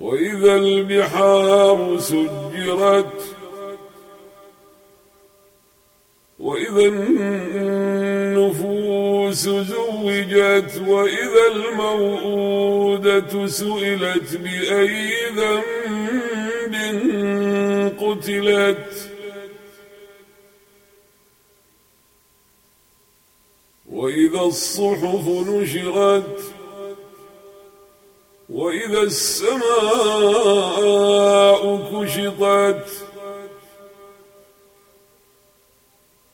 وإذا البحار سجرت وإذا النفوس زوجت وإذا الموءودة سئلت بأي ذنب قتلت. وإذا الصحف نشرت وإذا السماء كشطت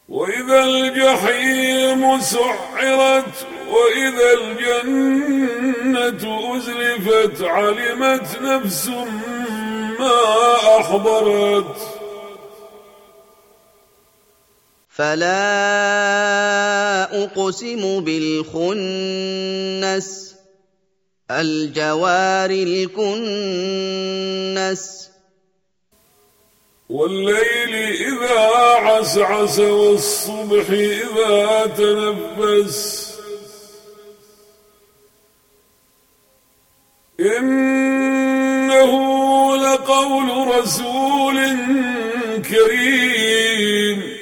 وإذا الجحيم سعرت وإذا الجنة أزلفت علمت نفس ما أحضرت. فلا أقسم بالخنس الجوار الكنس. والليل إذا عسعس والصبح إذا تنفس. إنه لقول رسول كريم.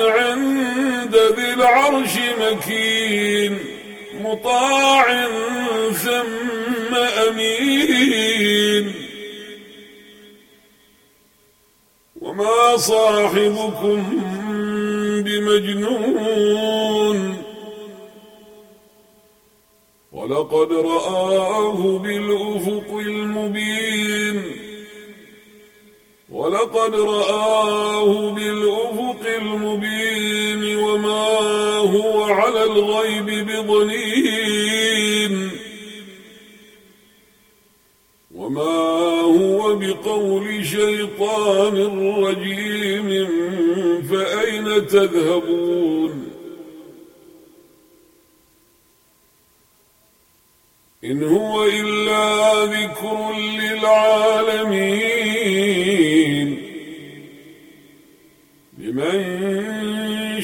عند ذي العرش مكين مطاع ثم أمين. وما صاحبكم بمجنون ولقد رآه بالأفق المبين. ولقد رآه بالأفق المبين وما هو على الغيب بضنين. وما هو بقول شيطان رجيم فأين تذهبون؟ إن هو إلا ذكر للعالمين.